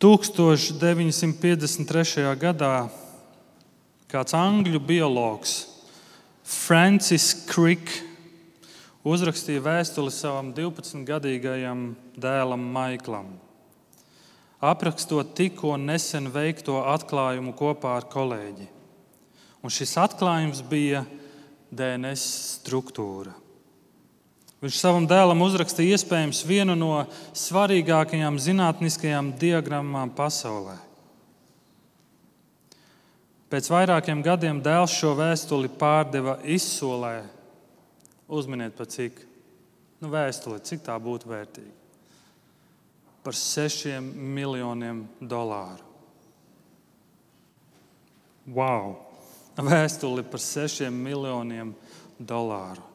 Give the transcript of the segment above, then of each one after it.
1953. gadā kāds angļu biologs, Francis Crick, uzrakstīja vēstuli savam 12-gadīgajam dēlam Maiklam, aprakstot tikko nesen veikto atklājumu kopā ar kolēģi. Un šis atklājums bija DNS struktūra. Viņš savam dēlam uzrakstīja iespējams vienu no svarīgākajām zinātniskajām diagrammām pasaulē. Pēc vairākiem gadiem dēls šo vēstuli pārdeva izsolē. Uzminiet, pat cik nu, vēstuli, cik tā būtu vērtīga. Par sešiem miljoniem dolāru. Wow! Vēstuli par sešiem miljoniem dolāru.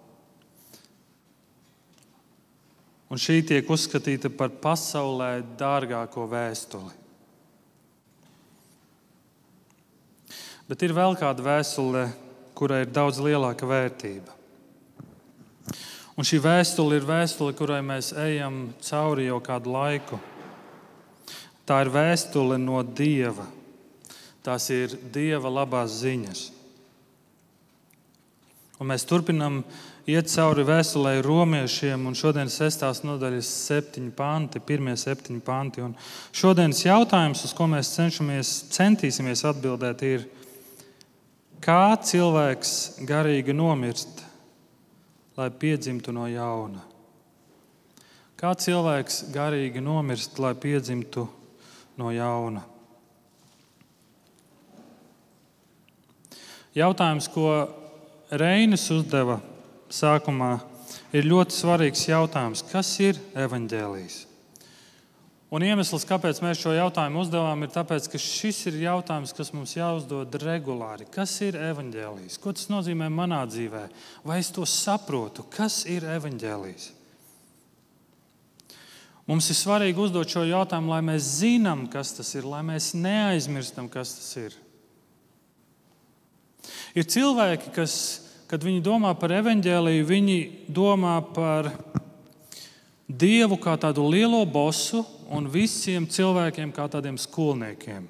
Un šī tiek uzskatīta par pasaulē dārgāko vēstuli. Bet ir vēl kāda vēstule, kurai ir daudz lielāka vērtība. Un šī vēstule ir vēstule, kurai mēs ejam cauri jau kādu laiku. Tā ir vēstule no Dieva. Tās ir Dieva labās ziņas. Un mēs turpinām iet cauri vēstulē romiešiem, un šodienas sestās nodaļas septiņi panti, pirmie septiņi panti. Un šodienas jautājums, uz ko mēs centīsimies atbildēt, ir, kā cilvēks garīgi nomirst, lai piedzimtu no jauna? Kā cilvēks garīgi nomirst, lai piedzimtu no jauna? Jautājums, ko Reinis uzdeva sākumā ir ļoti svarīgs jautājums. Kas ir evaņģēlijs? Un iemesls, kāpēc mēs šo jautājumu uzdevām, ir tas, ka šis ir jautājums, kas mums jāuzdod regulāri. Kas ir evaņģēlijs? Ko tas nozīmē manā dzīvē? Vai es to saprotu? Kas ir evaņģēlijs? Mums ir svarīgi uzdot šo jautājumu, lai mēs zinām, kas tas ir, lai mēs neaizmirstam, kas tas ir. Ir cilvēki, kas kad viņi domā par evaņģēliju, viņi domā par Dievu kā tādu lielo bosu un visiem cilvēkiem kā tādiem skolniekiem.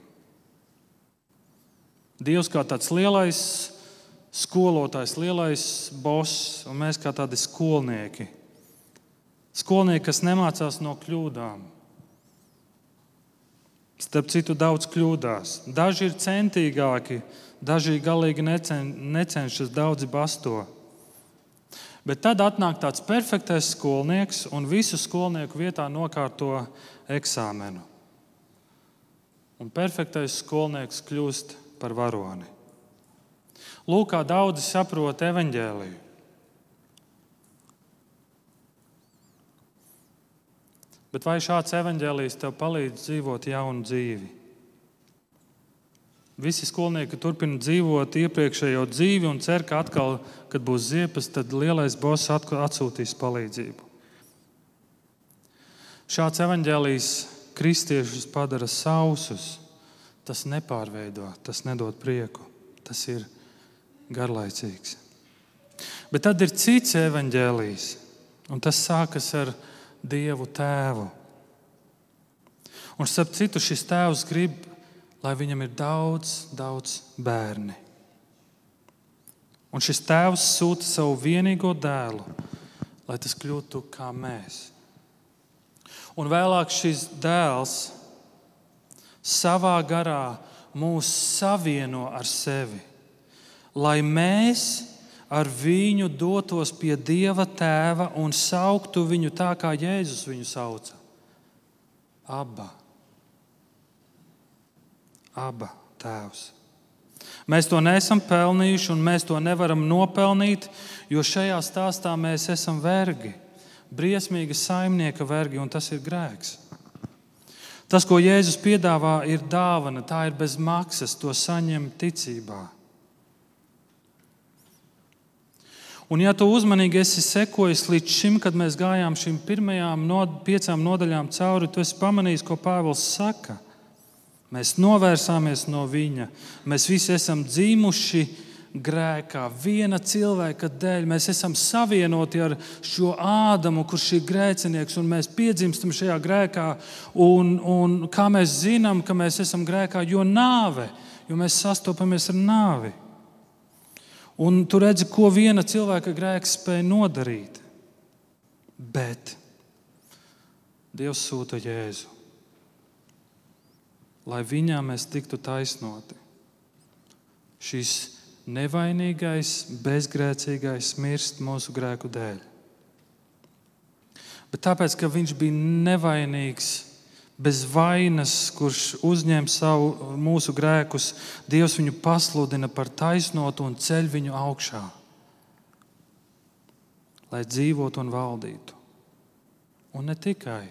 Dievs kā tāds lielais skolotājs, lielais boss, un mēs kā tādi skolnieki. Skolnieki, kas nemācās no kļūdām. Starp citu, daudz kļūdās. Daži ir centīgāki, Daži galīgi necen, necenšas, daudzi basto. Bet tad atnāk tāds perfektais skolnieks un visu skolnieku vietā nokārto eksāmenu. Un perfektais skolnieks kļūst par varoni. Lūk, kā daudzi saprot evaņģēliju. Bet vai šāds evaņģēlijs tev palīdz dzīvot jaunu dzīvi? Visi skolnieki turpina dzīvot iepriekšējo dzīvi un cer, ka atkal, kad būs ziepes, tad lielais boss atsūtīs palīdzību. Šāds evaņģēlijs kristiešus padara sausus. Tas nepārveido, tas nedod prieku, tas ir garlaicīgs. Bet tad ir cits evaņģēlijs, un tas sākas ar Dievu Tēvu. Un starp citu, šis Tēvs grib lai viņam ir daudz, daudz bērni. Un šis tēvs sūta savu vienīgo dēlu, lai tas kļūtu kā mēs. Un vēlāk šis dēls savā garā mūs savieno ar sevi, lai mēs ar viņu dotos pie Dieva tēva un sauktu viņu tā, kā Jēzus viņu sauca. Abba Aba tēvs. Mēs to neesam pelnījuši, un mēs to nevaram nopelnīt, jo šajā stāstā mēs esam vergi, briesmīgi saimnieka vergi, un tas ir grēks. Tas, ko Jēzus piedāvā, ir dāvana, tā ir bez maksas, to saņem ticībā. Un, ja tu uzmanīgi esi sekojis līdz šim, kad mēs gājām šīm pirmajām no, piecām nodaļām cauri, tu esi pamanījis, ko Pāvils saka. Mēs novērsāmies no viņa. Mēs visi esam dzīvuši grēkā, viena cilvēka dēļ. Mēs esam savienoti ar šo Ādamu, kurš ir grēcinieks, un mēs piedzimstam šajā grēkā. Un, un kā mēs zinām, ka mēs esam grēkā, jo nāve, jo mēs sastopamies ar nāvi. Un tu redzi, ko viena cilvēka grēks spēja nodarīt. Bet Dievs sūta Jēzu, lai viņā mēs tiktu taisnoti. Šis nevainīgais, bezgrēcīgais mirst mūsu grēku dēļ. Bet tāpēc, ka viņš bija nevainīgs, bez vainas, kurš uzņem savu mūsu grēkus, Dievs viņu pasludina par taisnotu un ceļ viņu augšā, lai dzīvotu un valdītu. Un ne tikai.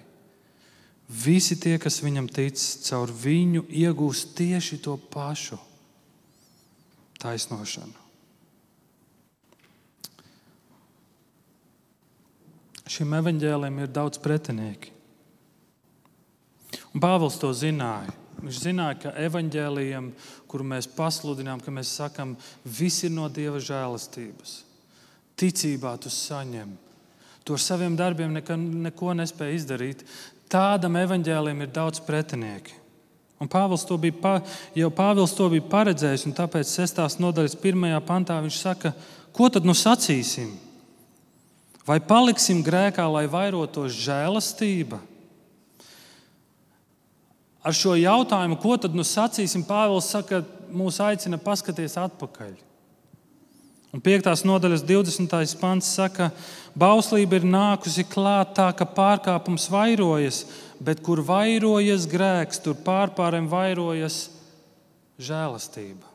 Visi tie, kas viņam tic, caur viņu iegūst tieši to pašu taisnošanu. Šim evaņģēlim ir daudz pretinieki. Un Pāvils to zināja. Viņš zināja, ka evaņģēlijam, kuru mēs pasludinām, ka mēs sakām, viss ir no Dieva žēlastības. Ticībā tu saņem. Tu ar saviem darbiem neko, neko nespēji izdarīt. Tādam evaņģēlim ir daudz pretinieki. Un Pāvils to bija, pa, jau Pāvils to bija paredzējis, un tāpēc 6. nodaļas 1. pantā viņš saka, ko tad nu sacīsim? Vai paliksim grēkā, lai vairotos žēlastība? Ar šo jautājumu, ko tad nu sacīsim, Pāvils saka, mūs aicina paskatīties atpakaļ. Un 5. nodaļas 20. pants saka, bauslība ir nākusi klāt tā, ka pārkāpums vairojas, bet kur vairojas grēks, tur pārpārēm vairojas žēlastība.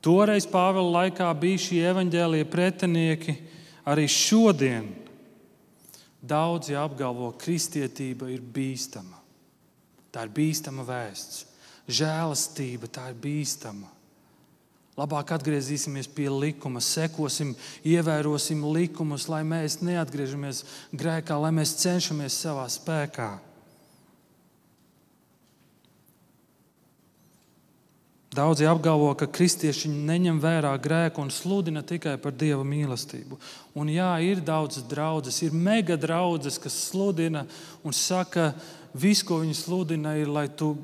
Toreiz Pāvila laikā bija šie evaņģēlīja pretinieki, arī šodien daudzi apgalvo, ka kristietība ir bīstama. Tā ir bīstama vēsts. Žēlastība tā ir bīstama. Labāk atgriezīsimies pie likuma, sekosim, ievērosim likumus, lai mēs neatgriežamies grēkā, lai mēs cenšamies savā spēkā. Daudzi apgalvo, ka kristieši neņem vērā grēku un sludina tikai par dieva mīlestību. Un jā, ir daudz draudzes, ir mega draudzes, kas sludina un saka, viss, ko viņi sludina, ir, lai tu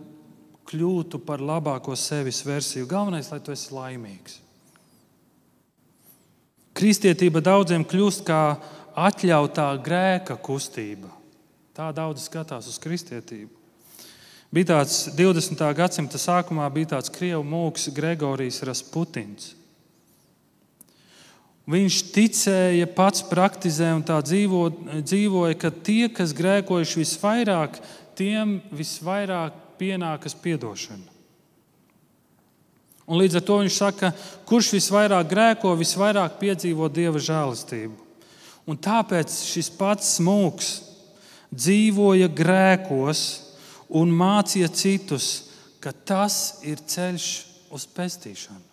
kļūtu par labāko sevis versiju. Galvenais, lai tu esi laimīgs. Kristietība daudziem kļūst kā atļautā grēka kustība. Tā daudz skatās uz kristietību. Bija tāds 20. gadsimta sākumā bija tāds krievu mūks Gregorijs Rasputins. Viņš ticēja, pats praktizē un tā dzīvo, dzīvoja, ka tie, kas grēkojuši visvairāk, tiem visvairāk pienākas atdošana. Un līdz ar to viņš saka, kurš visvairāk grēko, visvairāk piedzīvo dieva žēlastību. Un tāpēc šis pats smūgs dzīvoja grēkos un mācīja citus, ka tas ir ceļš uz pestīšanu.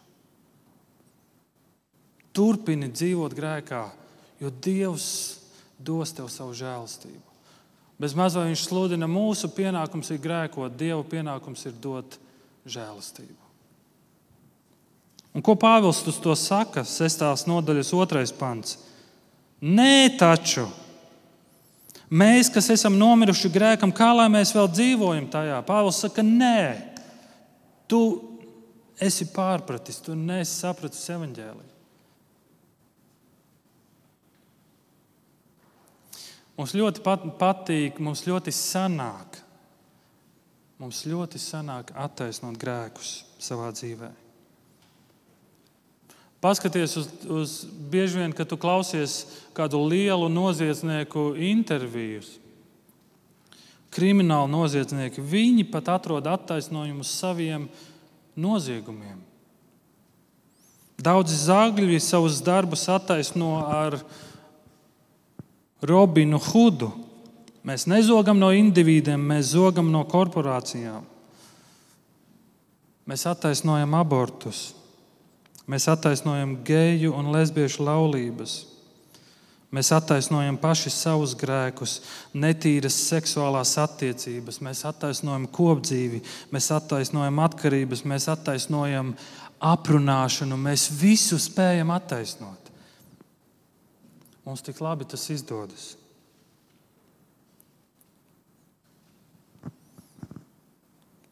Turpini dzīvot grēkā, jo Dievs dos tev savu žēlastību. Bez mazā viņš sludina, mūsu pienākums ir grēkot, Dieva pienākums ir dot žēlastību. Un ko Pāvils uz to saka? Sestās nodaļas otrais pants. Nē, taču mēs, kas esam nomiruši grēkam, kā lai mēs vēl dzīvojam tajā? Pāvils saka, nē, tu esi pārpratis, tu neesi sapratis evaņģēliju. Mums ļoti patīk, mums ļoti sanāk. Mums ļoti sanāk attaisnot grēkus savā dzīvē. Paskaties uz, uz bieži vien, kad tu klausies kādu lielu noziedznieku intervijas. Krimināli noziedznieki, viņi pat atrod attaisnojumus saviem noziegumiem. Daudzi zāģļi savus darbus attaisno ar Robinu Hudu. Mēs nezogam no individiem, mēs zogam no korporācijām. Mēs attaisnojam abortus, mēs attaisnojam geju un lesbiešu laulības. Mēs attaisnojam paši savus grēkus, netīras seksuālās attiecības, mēs attaisnojam kopdzīvi, mēs attaisnojam atkarības, mēs attaisnojam aprunāšanu. Mēs visu spējam attaisnot. Mums tik labi tas izdodas.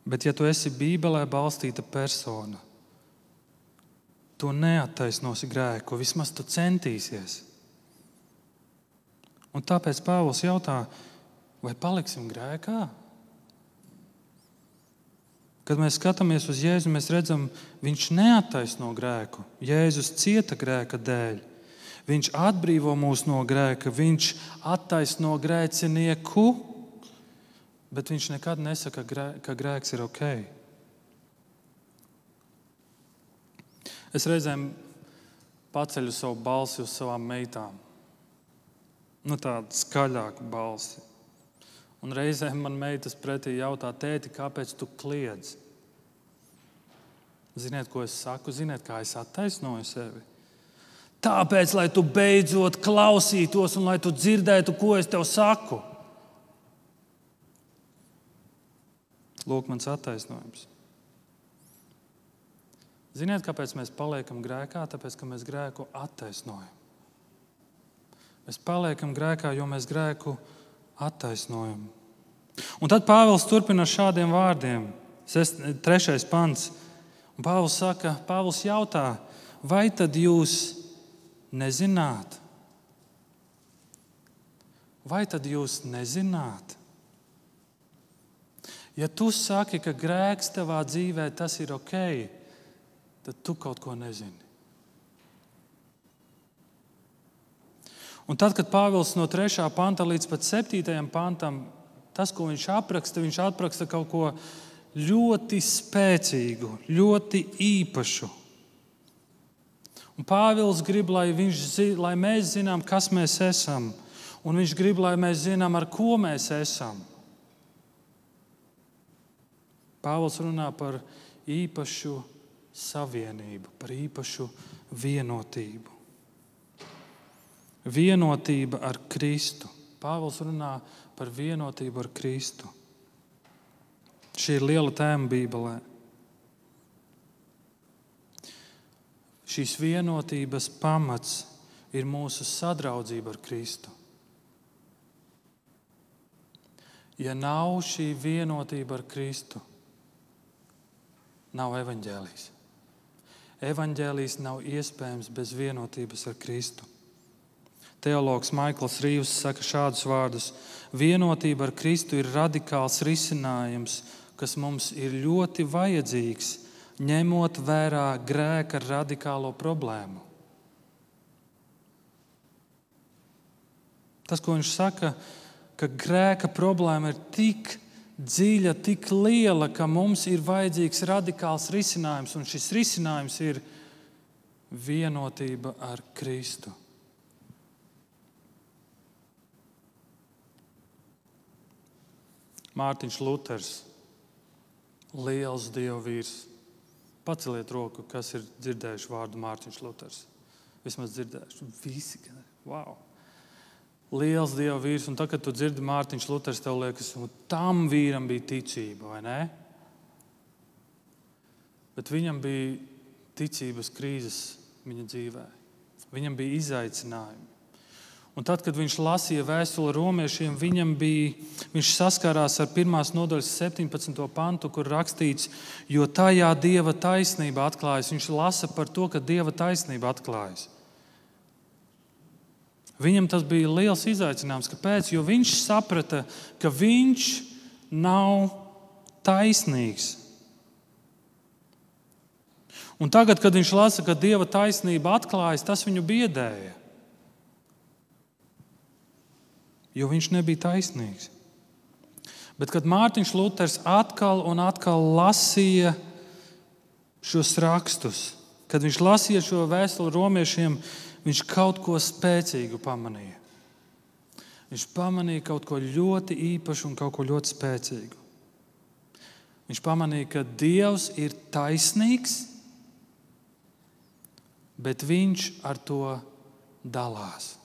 Bet, ja tu esi Bībelē balstīta persona, tu neattaisnosi grēku, vismaz tu centīsies. Un tāpēc Pāvils jautā, vai paliksim grēkā? Kad mēs skatāmies uz Jēzu, mēs redzam, viņš neattaisno grēku. Jēzus cieta grēka dēļ. Viņš atbrīvo mūs no grēka, viņš attaisno grēcinieku, bet viņš nekad nesaka, ka grēks ir ok. Es reizēm paceļu savu balsi uz savām meitām nu, tādu skaļāku balsi. Un reizēm man meitas pretī jautā, tēti, kāpēc tu kliedz? Ziniet, ko es saku? Ziniet, kā es attaisnoju sevi? Tāpēc, lai tu beidzot klausītos un lai tu dzirdētu, ko es tev saku. Lūk, mans attaisnojums. Ziniet, kāpēc mēs paliekam grēkā? Tāpēc, ka mēs grēku attaisnojam. Mēs paliekam grēkā, jo mēs grēku attaisnojam. Un tad Pāvils turpina ar šādiem vārdiem. Trešais pants. Un Pāvils saka, Pāvils jautā, vai tad jūs nezināt? Vai tad jūs nezināt? Ja tu saki, ka grēks tavā dzīvē tas ir ok, tad tu kaut ko nezini. Un tad, kad Pāvils no 3. panta līdz 7. pantam, tas, ko viņš apraksta, viņš apraksta kaut ko ļoti spēcīgu, ļoti īpašu. Un Pāvils grib, lai, viņš, lai mēs zinām, kas mēs esam, un viņš grib, lai mēs zinām, ar ko mēs esam. Pāvils runā par īpašu savienību, par īpašu vienotību vienotība ar Kristu. Pāvils runā par vienotību ar Kristu. Šī ir liela tēma Bībelē. Šīs vienotības pamats ir mūsu sadraudzība ar Kristu. Ja nav šī vienotība ar Kristu, nav evaņģēlijas. Evaņģēlijas nav iespējams bez vienotības ar Kristu. Teologs Maikls Rīvs saka šādus vārdus: Vienotība ar Kristu ir radikāls risinājums, kas mums ir ļoti vajadzīgs, ņemot vērā grēka radikālo problēmu. Tas, ko viņš saka, ka grēka problēma ir tik dziļa, tik liela, ka mums ir vajadzīgs radikāls risinājums, un šis risinājums ir vienotība ar Kristu. Mārtiņš Luters, liels dievvvīrs. Paceliet roku, kas ir dzirdējuši vārdu Mārtiņš Luters. Vismaz dzirdējuši. Visi. Wow. Liels dievvvīrs, un tagad, kad tu dzirdi Mārtiņš Luters, tev liekas, ka tam vīram bija ticība, vai ne? Bet viņam bija ticības krīzes viņa dzīvē. Viņam bija izaicinājumi. Un tad, kad viņš lasīja vēstuli romiešiem, viņam bija, viņš saskarās ar pirmās nodaļas 17. pantu, kur rakstīts, jo tajā dieva taisnība atklājas. Viņš lasa par to, ka dieva taisnība atklājas. Viņam tas bija liels izaicinājums. Kāpēc? Jo viņš saprata, ka viņš nav taisnīgs. Un tagad, kad viņš lasa, ka dieva taisnība atklājas, tas viņu biedēja. Jo viņš nebija taisnīgs. Bet kad Mārtiņš Luters atkal un atkal lasīja šos rakstus, kad viņš lasīja šo vēstuli romiešiem, viņš kaut ko spēcīgu pamanīja. Viņš pamanīja kaut ko ļoti īpašu un kaut ko ļoti spēcīgu. Viņš pamanīja, ka Dievs ir taisnīgs, bet Viņš ar to dalās.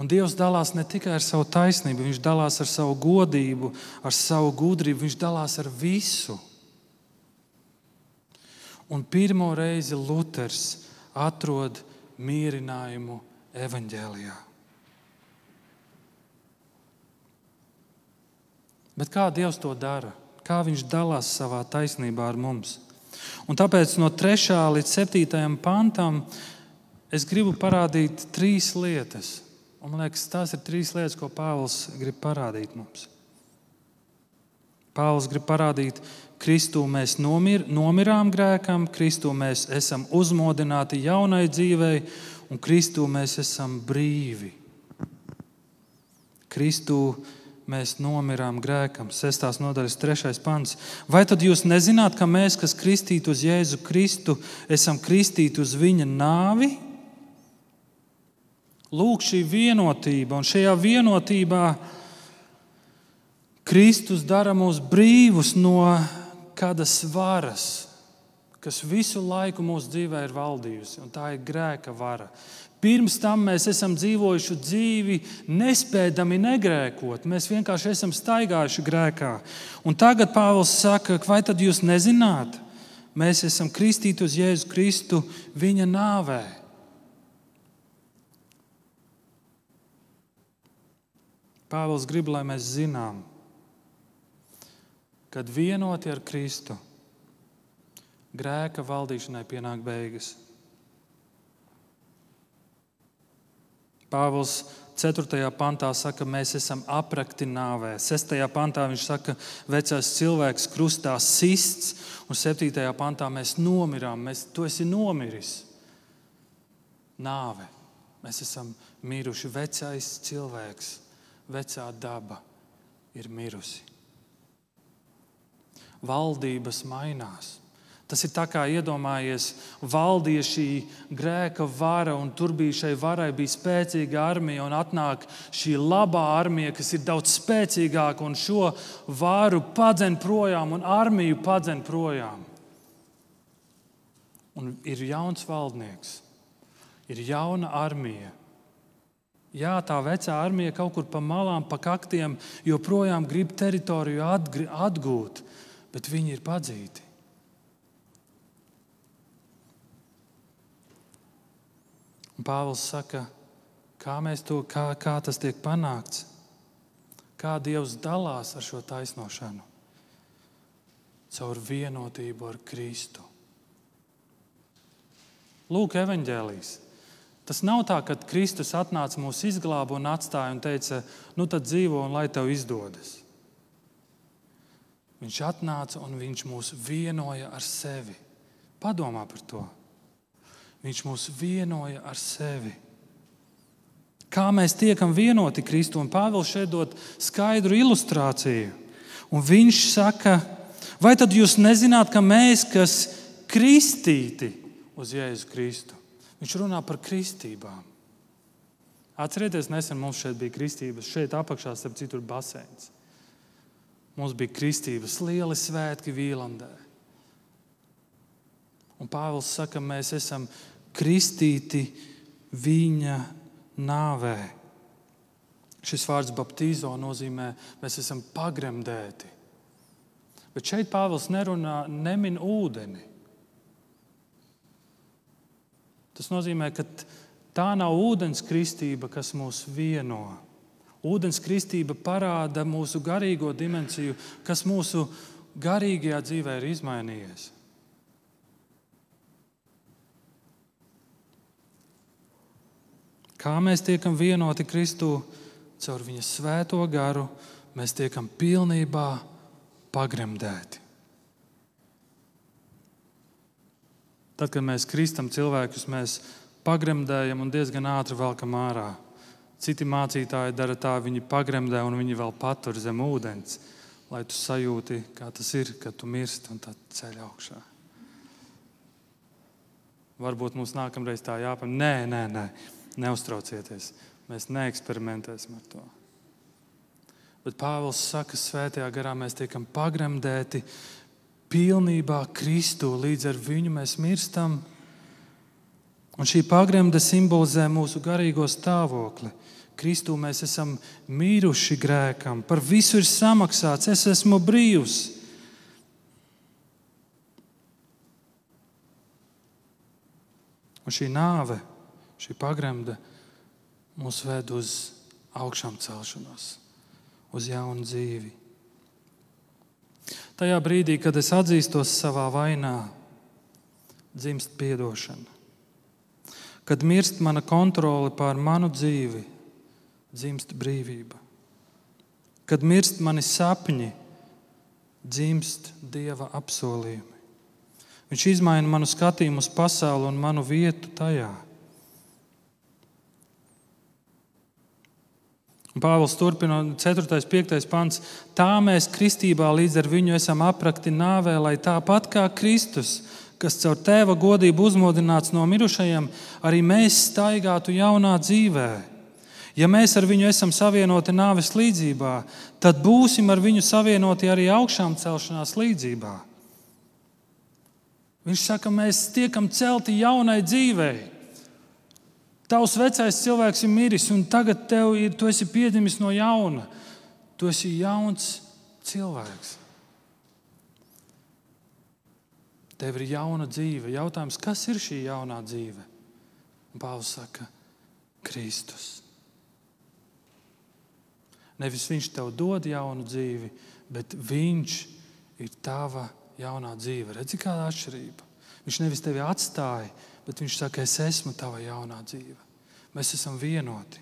Un Dievs dalās ne tikai ar savu taisnību, Viņš dalās ar savu godību, ar savu gudrību, Viņš dalās ar visu. Un pirmo reizi Luters atrod mierinājumu evaņģēlijā. Bet kā Dievs to dara? Kā Viņš dalās savā taisnībā ar mums? Un tāpēc no 3. līdz 7. pantam es gribu parādīt trīs lietas. Un, man liekas, tās ir trīs lietas, ko Pāvils grib parādīt mums. Pāvils grib parādīt, Kristū mēs nomir, nomirām grēkam, Kristū mēs esam uzmodināti jaunai dzīvei, un Kristū mēs esam brīvi. Kristū mēs nomirām grēkam. Sestās nodaļas, trešais pants. Vai tad jūs nezināt, ka mēs, kas kristīti uz Jēzu Kristu, esam kristīti uz viņa nāvi? Lūk, šī vienotība, un šajā vienotībā Kristus dara mūs brīvus no kādas varas, kas visu laiku mūsu dzīvē ir valdījusi, un tā ir grēka vara. Pirms tam mēs esam dzīvojuši dzīvi, nespēdami negrēkot. Mēs vienkārši esam staigājuši grēkā. Un tagad Pāvils saka, vai tad jūs nezināt? Mēs esam kristīti uz Jēzu Kristu viņa nāvē. Pāvils grib, lai mēs zinām, kad vienoti ar Kristu, grēka valdīšanai pienāk beigas. Pāvils 4. pantā saka, mēs esam aprakti nāvē. 6. pantā viņš saka, vecais cilvēks krustā sists, un 7. pantā mēs nomirām. Mēs, tu esi nomiris. Nāve. Mēs esam miruši. Vecais cilvēks, vecā daba ir mirusi valdības mainās. Tas ir tā kā iedomājies, valdīja šī grēka vara, un tur bija šai varai bija spēcīga armija, un atnāk šī labā armija, kas ir daudz spēcīgāka, un šo varu padzen projām, un armiju padzen projām. Un ir jauns valdnieks, ir jauna armija. Jā, tā vecā armija kaut kur pa malām, pa kaktiem joprojām grib teritoriju atgūt bet viņi ir padzīti. Un Pāvils saka, kā, to, kā, kā tas tiek panākts, kā Dievs dalās ar šo taisnošanu caur vienotību ar Kristu. Lūk, evanģēlijas. Tas nav tā, ka Kristus atnāca mūsu izglābu un atstāja un teica, nu tad dzīvo un lai tev izdodas. Viņš atnāca un viņš mūs vienoja ar sevi. Padomā par to. Viņš mūs vienoja ar sevi. Kā mēs tiekam vienoti Kristu? Un Pāvils šeit dod skaidru ilustrāciju. Un viņš saka, vai tad jūs nezināt, ka mēs, kas kristīti uz Jēzu Kristu, viņš runā par kristībām. Atcerieties, nesen mums šeit bija kristības, šeit apakšā, starp citu, ir baseins. Mums bija kristības lieli svētki Vīlandē. Un Pāvils saka, mēs esam kristīti viņa nāvē. Šis vārds baptīzo nozīmē, mēs esam pagremdēti. Bet šeit Pāvils nerunā, nemin ūdeni. Tas nozīmē, ka tā nav ūdens kristība, kas mūs vieno. Ūdens kristība parāda mūsu garīgo dimensiju, kas mūsu garīgajā dzīvē ir izmainījies. Kā mēs tiekam vienoti Kristū caur viņa svēto garu, mēs tiekam pilnībā pagremdēti. Tad, kad mēs kristam cilvēkus, mēs pagremdējam un diezgan ātri velkam ārā. Citi mācītāji dara tā, viņi pagremdē un viņi vēl patur zem ūdens, lai tu sajūti, kā tas ir, kad tu mirsti un tad ceļ augšā. Varbūt mums nākamreiz tā jāpamēģina. Nē, nē, nē, neuztraucieties. Mēs neeksperimentēsim ar to. Bet Pāvils saka, ka svētajā garā mēs tiekam pagremdēti pilnībā Kristu. Līdz ar viņu mēs mirstam. Un šī pagremde simbolizē mūsu garīgo stāvokli Kristū mēs esam miruši grēkam, par visu ir samaksāts, es esmu brīvs. Un šī nāve, šī pagremde mūs ved uz augšām celšanos, uz jaunu dzīvi. Tajā brīdī, kad es atzīstos savā vainā, dzimst atdošana. Kad mirst mana kontrole pār manu dzīvi, dzimst brīvība. Kad mirst mani sapņi, dzimst dieva apsolījumi. Viņš izmaina manu skatījumu uz pasauli un manu vietu tajā. Pāvils turpina 4. un 5. pants. Tā mēs kristībā līdz ar viņu esam aprakti nāvē, lai tāpat kā Kristus, kas caur tēva godību uzmodināts no mirušajiem, arī mēs staigātu jaunā dzīvēm. Ja mēs ar viņu esam savienoti nāves līdzībā, tad būsim ar viņu savienoti arī augšām celšanās līdzībā. Viņš saka, mēs tiekam celti jaunai dzīvei. Tavs vecais cilvēks ir miris, un tagad tev ir, tu esi piedzimis no jauna. Tu esi jauns cilvēks. Tev ir jauna dzīve. Jautājums, kas ir šī jaunā dzīve? Pāvils saka, Kristus. Nevis viņš tev dod jaunu dzīvi, bet viņš ir tava jaunā dzīve. Redzi, kāda atšķirība. Viņš nevis tevi atstāja, bet viņš saka, es esmu tava jaunā dzīve. Mēs esam vienoti.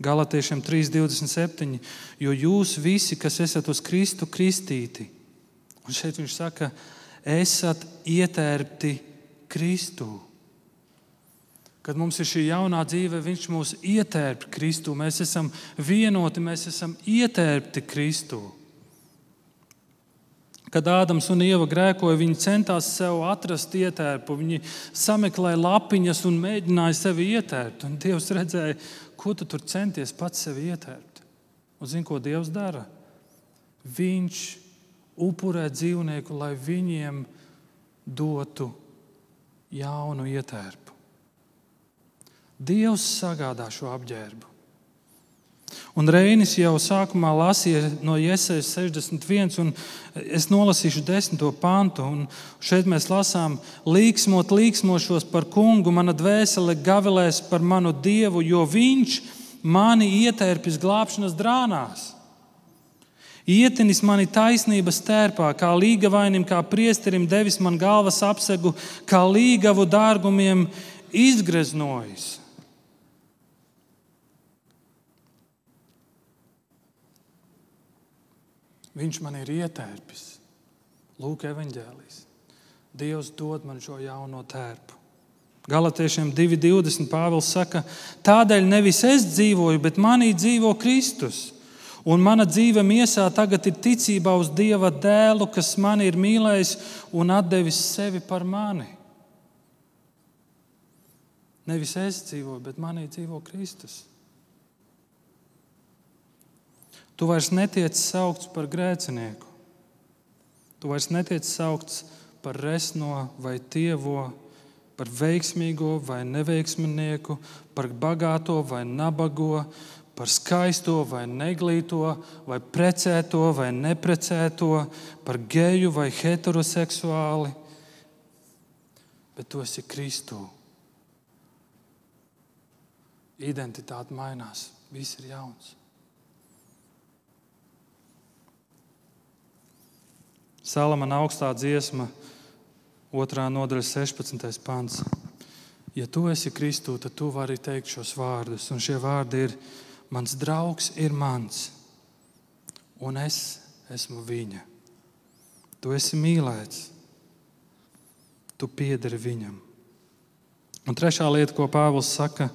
Galatiešiem 3,27. Jo jūs visi, kas esat uz Kristu kristīti, un šeit viņš saka, esat ietērpti Kristū. Kad mums ir šī jaunā dzīve, Viņš mūs ietērp Kristū. Mēs esam vienoti, mēs esam ietērpti Kristū. Kad Ādams un Ieva grēkoja, viņi centās sev atrast ietērpu. Viņi sameklēja lapiņas un mēģināja sevi ietērpt. Un Dievs redzēja, ko tu tur centies pats sevi ietērpt. Un zini, ko Dievs dara? Viņš upurē dzīvnieku, lai viņiem dotu jaunu ietērpu. Dievs sagādā šo apģērbu. Un Reinis jau sākumā lasīja no Iesaijas 61, un es nolasīšu 10. pantu. Šeit mēs lasām, līksmot, līksmošos par kungu, mana dvēsele gavilēs par manu dievu, jo viņš mani ietērpis glābšanas drānās. Ietinis mani taisnības tērpā, kā līgavainim, kā priesterim devis man galvas apsegu, kā līgavu dārgumiem izgreznojis. Viņš man ir ietērpis. Lūk, evanģēlijas. Dievs dod man šo jauno tērpu. Galatiešiem 2,20 Pāvils saka, tādēļ nevis es dzīvoju, bet manī dzīvo Kristus. Un mana dzīve miesā tagad ir ticībā uz Dieva dēlu, kas mani ir mīlējis un devis sevi par mani. Nevis es dzīvoju, bet manī dzīvo Kristus. Tu vairs netiec saukts par grēcinieku. Tu vairs netiec saukts par resno vai tievo, par veiksmīgo vai neveiksminieku, par bagāto vai nabago, par skaisto vai neglīto, vai precēto vai neprecēto, par geju vai heteroseksuāli. Bet tu esi Kristū. Identitāte mainās, viss ir jauns. Salamana augstā dziesma, 2. nodaļa, 16. pāns. Ja tu esi Kristū, tad tu vari teikt šos vārdus. Un šie vārdi ir: Mans draugs ir mans, un es esmu viņa. Tu esi mīlēts, tu piederi viņam. Un trešā lieta, ko Pāvils saka,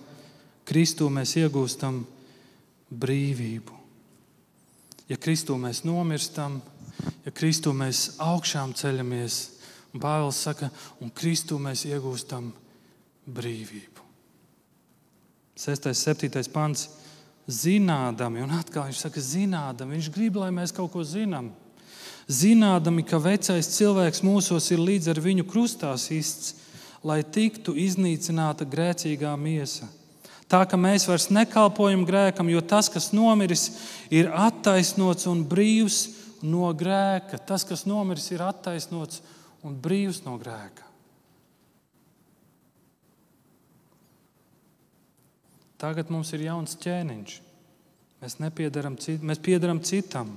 Kristū mēs iegūstam brīvību. Ja Kristū mēs nomirstam, ja Kristu mēs augšām ceļamies, un Pāvils saka, un Kristu mēs iegūstam brīvību. 6. un 7. pants. Zinādami, un atkal viņš saka, zinādami, viņš grib, lai mēs kaut ko zinām. Zinādami, ka vecais cilvēks mūsos ir līdz ar viņu krustā sists, lai tiktu iznīcināta grēcīgā miesa Tā ka mēs vairs nekalpojam grēkam, jo tas, kas nomiris, ir attaisnots un brīvs no grēka. Tas, kas nomiris, ir attaisnots un brīvs no grēka. Tagad mums ir jauns ķēniņš. Mēs nepiedaram mēs piedaram citam.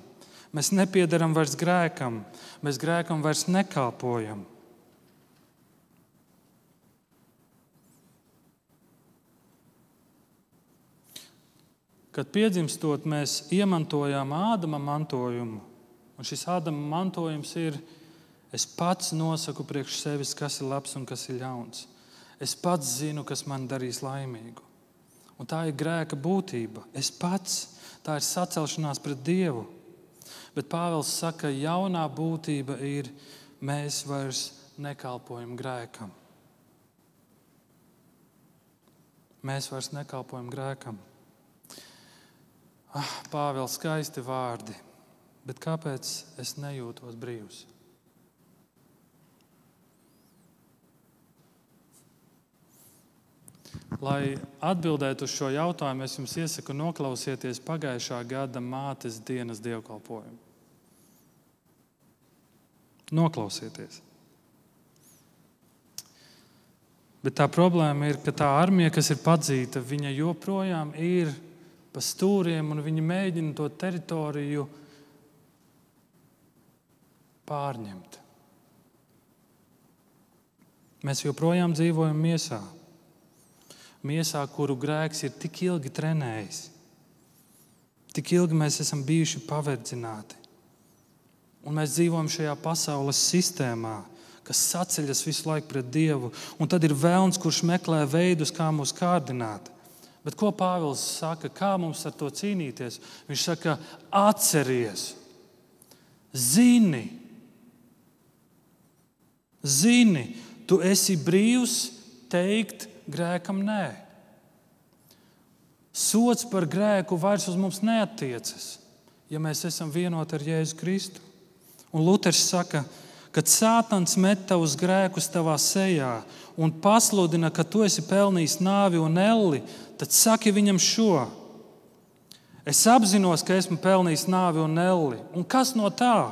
Mēs nepiedaram vairs grēkam, mēs grēkam vairs nekalpojam. Kad piedzimstot, mēs iemantojām Ādama mantojumu. Un šis Ādama mantojums ir, es pats nosaku priekš sevis, kas ir labs un kas ir ļauns. Es pats zinu, kas man darīs laimīgu. Un tā ir grēka būtība. Es pats, tā ir sacelšanās pret Dievu. Bet Pāvils saka, ka jaunā būtība ir, mēs vairs nekalpojam grēkam. Mēs vairs nekalpojam grēkam. Ah, Pāvils, skaisti vārdi, bet kāpēc es nejūtos brīvs? Lai atbildētu uz šo jautājumu, es jums iesaku noklausieties pagājušā gada mātes dienas dievkalpojumu. Noklausieties! Bet tā problēma ir, ka tā armija, kas ir padzīta, viņa joprojām ir pa stūriem un viņi mēģina to teritoriju pārņemt. Mēs joprojām dzīvojam miesā miesā, kuru grēks ir tik ilgi trenējis. Tik ilgi mēs esam bijuši paverdzināti. Un mēs dzīvojam šajā pasaules sistēmā, kas saceļas visu laiku pret Dievu. Un tad ir vēlns, kurš meklē veidus, kā mūs kārdināt. Bet ko Pāvils saka, kā mums ar to cīnīties? Viņš saka, atceries, zini, zini, tu esi brīvs teikt grēkam nē. Sots par grēku vairs uz mums neatiecas, ja mēs esam vienoti ar Jēzu Kristu. Un Luters saka, kad Sātans met tavus grēkus tavā sejā un pasludina, ka tu esi pelnījis nāvi un elli, tad saki viņam šo. Es apzinos, ka esmu pelnījis nāvi un elli. Un kas no tā?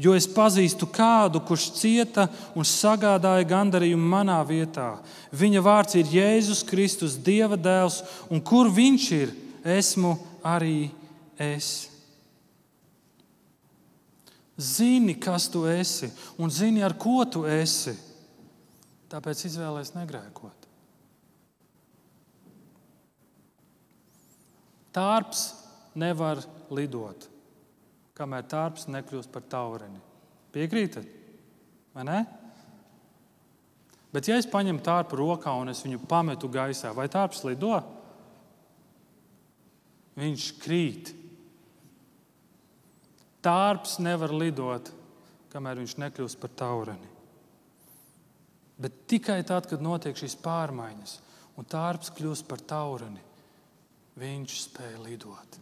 Jo es pazīstu kādu, kurš cieta un sagādāja gandarījumu manā vietā. Viņa vārds ir Jēzus Kristus, Dieva dēls, un kur viņš ir, esmu arī es. Zini, kas tu esi, un zini, ar ko tu esi. Tāpēc izvēlēties negrēkot. Tārps nevar lidot kamēr tārps nekļūst par taureni. Piekrītat? Vai ne? Bet, ja es paņemu tārpu rokā un es viņu pametu gaisā, vai tārps lido? Viņš krīt. Tārps nevar lidot, kamēr viņš nekļūst par taureni. Bet tikai tad, kad notiek šīs pārmaiņas un tārps kļūst par taureni, viņš spēja lidot.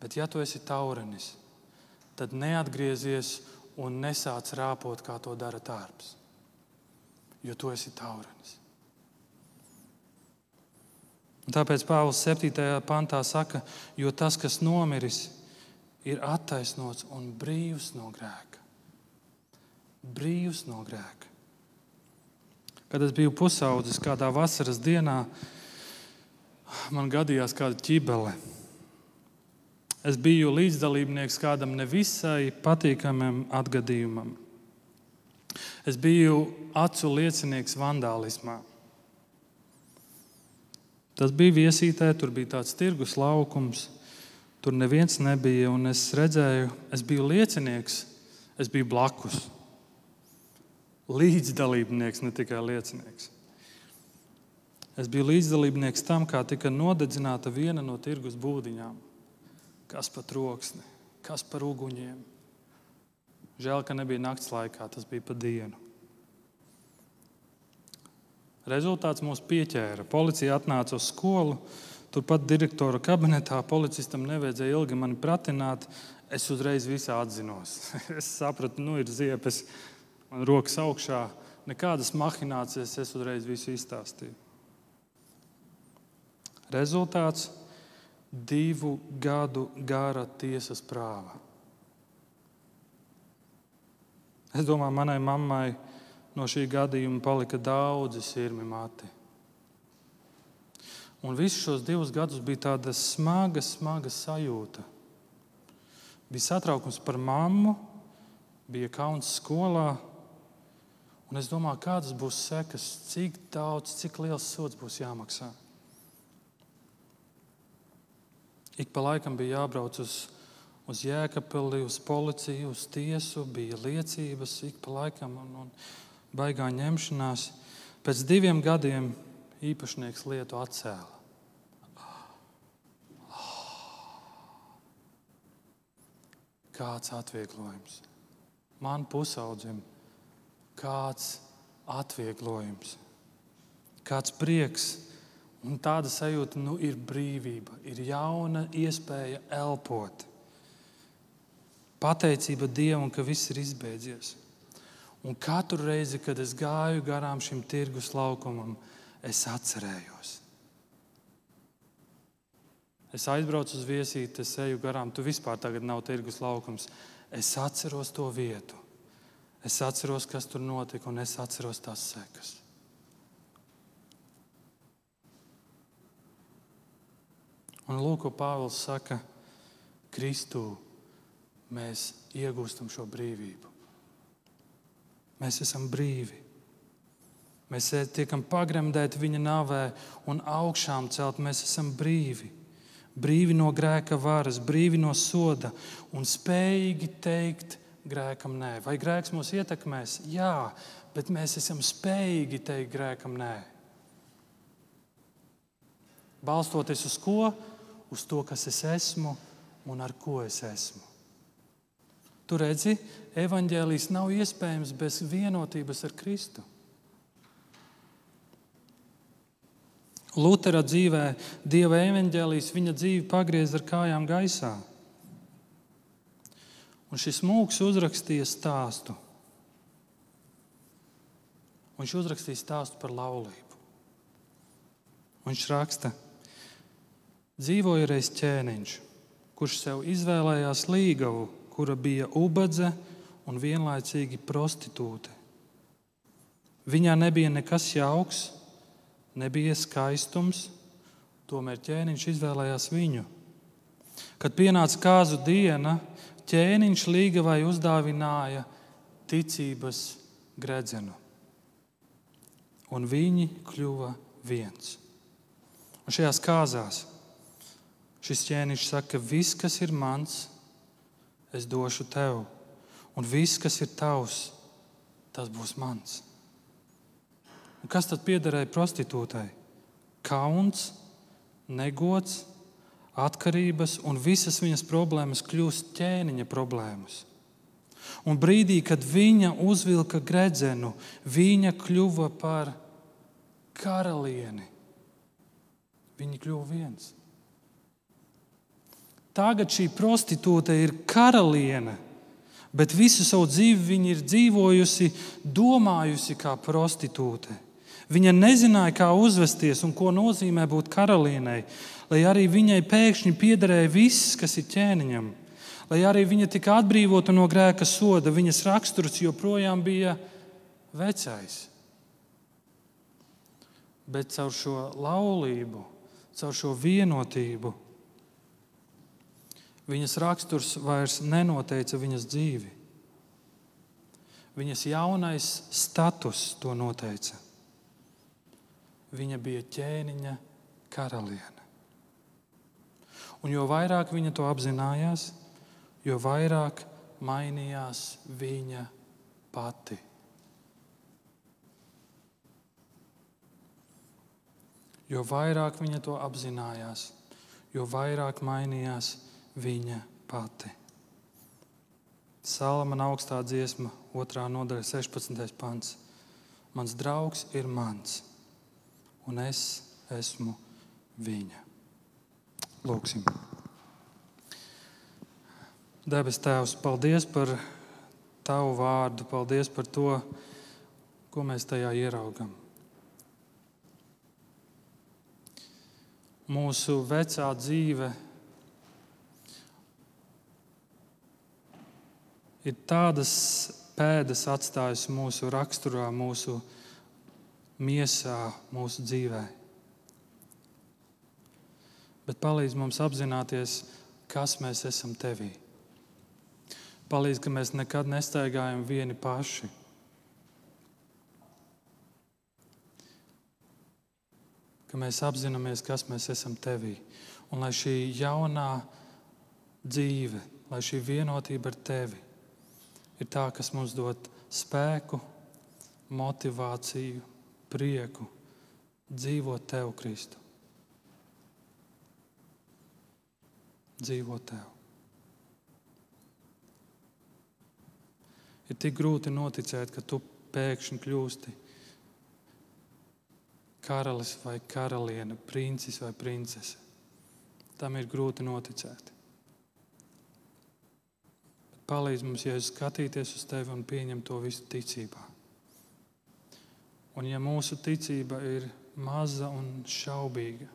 Bet, ja tu esi taurenis, tad neatgriezies un nesāc rāpot, kā to dara tārps. Jo tu esi taurenis. Un tāpēc Pāvils 7. pantā saka, jo tas, kas nomiris, ir attaisnots un brīvs no grēka. Brīvs no grēka. Kad es biju pusaudzis, kādā vasaras dienā, man gadījās kāda ķibele es biju līdzdalībnieks kādam nevisai patīkamam atgadījumam. Es biju acu liecinieks vandālismā. Tas bija viesītē, tur bija tāds tirgus laukums, tur neviens nebija. Es redzēju, es biju liecinieks, es biju blakus. Līdzdalībnieks, ne tikai liecinieks. Es biju līdzdalībnieks tam, kā tika nodedzināta viena no tirgus būdiņām kas par troksni, kas par uguņiem. Žēl, ka nebija naktas laikā, tas bija pa dienu. Rezultāts mūs pieķēra. Policija atnāca uz skolu. Turpat direktora kabinetā policistam nevajadzēja ilgi mani pratināt. Es uzreiz visā atzinos. es sapratu, nu ir ziepes, man rokas augšā, nekādas mahinācijas, es uzreiz visu izstāstīju. Rezultāts - divu gadu gara tiesas prāva. Es domāju, manai mammai no šī gadījuma palika daudzi sirmi mati. Un visus šos divus gadus bija tāda smaga, smaga sajūta. Bija satraukums par mammu, bija kauns skolā. Un es domāju, kādas būs sekas, cik daudz, cik liels sots būs jāmaksā. Ik pa laikam bija jābrauc uz, uz jēkapili, uz policiju, uz tiesu, bija liecības, ik pa laikam un, un baigā ņemšanās. Pēc diviem gadiem īpašnieks lietu atcēla. Kāds atvieglojums man pusaudzim, kāds atvieglojums, kāds prieks. Un tāda sajūta nu, ir brīvība, ir jauna iespēja elpot. Pateicība Dievam, ka viss ir izbeidzies. Un katru reizi, kad es gāju garām šim tirgus laukumam, es atcerējos. Es aizbraucu uz viesīti, es eju garām, tu vispār tagad nav tirgus laukums. Es atceros to vietu. Es atceros, kas tur notika, un es atceros tās sekas. Un lūk, ko Pāvils saka, Kristū mēs iegūstam šo brīvību. Mēs esam brīvi. Mēs tiekam pagremdēti viņa navē un augšām celt. Mēs esam brīvi brīvi no grēka varas, brīvi no soda un spējīgi teikt grēkam nē. Vai grēks mūs ietekmēs? Jā, bet mēs esam spējīgi teikt grēkam nē. Balstoties uz ko? Uz to, kas es esmu un ar ko es esmu. Tur redzi, evaņģēlijas nav iespējams bez vienotības ar Kristu. Lutera dzīvē Dieva evaņģēlijas viņa dzīvi pagriez ar kājām gaisā. Un šis mūks uzrakstīja stāstu. Viņš uzrakstīja stāstu par laulību. Viņš raksta, dzīvoja reiz ķēniņš, kurš sev izvēlējās līgavu, kura bija ubadze un vienlaicīgi prostitūte. Viņā nebija nekas jauks, nebija skaistums, tomēr ķēniņš izvēlējās viņu. Kad pienāca kāzu diena, ķēniņš līgavai uzdāvināja ticības gredzenu, un viņi kļuva viens. Un šajās kāzās šis ķēniņš saka, ka viss, kas ir mans, es došu tev, un viss, kas ir tavs, tas būs mans. Un kas tad piederēja prostitūtai? Kauns, negods, atkarības un visas viņas problēmas kļūst ķēniņa problēmas. Un brīdī, kad viņa uzvilka gredzenu, viņa kļuva par karalieni. Viņa kļuva viens. Tagad šī prostitūte ir karaliene, bet visu savu dzīvi viņa ir dzīvojusi, domājusi kā prostitūte. Viņa nezināja, kā uzvesties un ko nozīmē būt karalienei, lai arī viņai pēkšņi piederēja viss, kas ir ķēniņam, lai arī viņa tika atbrīvota no grēka soda. Viņas raksturs joprojām bija vecais. Bet caur šo laulību, caur šo vienotību, viņas raksturs vairs nenoteica viņas dzīvi. Viņas jaunais status to noteica. Viņa bija ķēniņa karaliene. Un jo vairāk viņa to apzinājās, jo vairāk mainījās viņa pati. Jo vairāk viņa to apzinājās, jo vairāk mainījās viņa pati. Salamana augstā dziesma, 2. nodaļa, 16. pants. Mans draugs ir mans un es esmu viņa. Lūksim. Debes Tēvs, paldies par Tavu vārdu, paldies par to, ko mēs tajā ieraugam. Mūsu vecā dzīve ir tādas pēdas atstājusi mūsu raksturā, mūsu miesā, mūsu dzīvē. Bet palīdz mums apzināties, kas mēs esam tevī. Palīdz, ka mēs nekad nestaigājam vieni paši. Ka mēs apzināmies, kas mēs esam tevī. Un lai šī jaunā dzīve, lai šī vienotība ar tevi ir tā, kas mums dod spēku, motivāciju, prieku dzīvot Tev, Kristu. Dzīvot Tev. Ir tik grūti noticēt, ka tu pēkšņi kļūsti karalis vai karaliene, princis vai princese. Tam ir grūti noticēt. Palīdz mums, Jēzus, skatīties uz tevi un pieņemt to visu ticībā. Un ja mūsu ticība ir maza un šaubīga,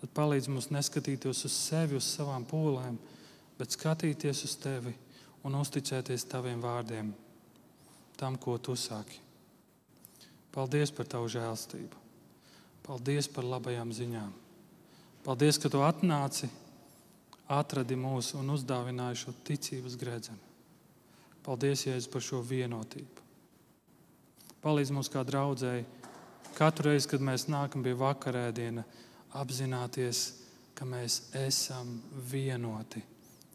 tad palīdz mums neskatīties uz sevi, uz savām pūlēm, bet skatīties uz tevi un uzticēties taviem vārdiem, tam, ko tu saki. Paldies par tavu žēlstību. Paldies par labajām ziņām. Paldies, ka tu atnāci atradi mūs un uzdāvināja šo ticības gredzenu. Paldies, Jēzus, par šo vienotību. Palīdz mums kā draudzēji katru reizi, kad mēs nākam pie vakarēdiena, apzināties, ka mēs esam vienoti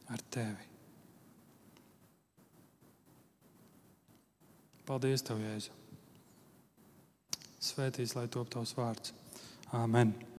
ar Tevi. Paldies, Tev, Jēzu! Svētīs, lai top Tavs vārds. Āmen!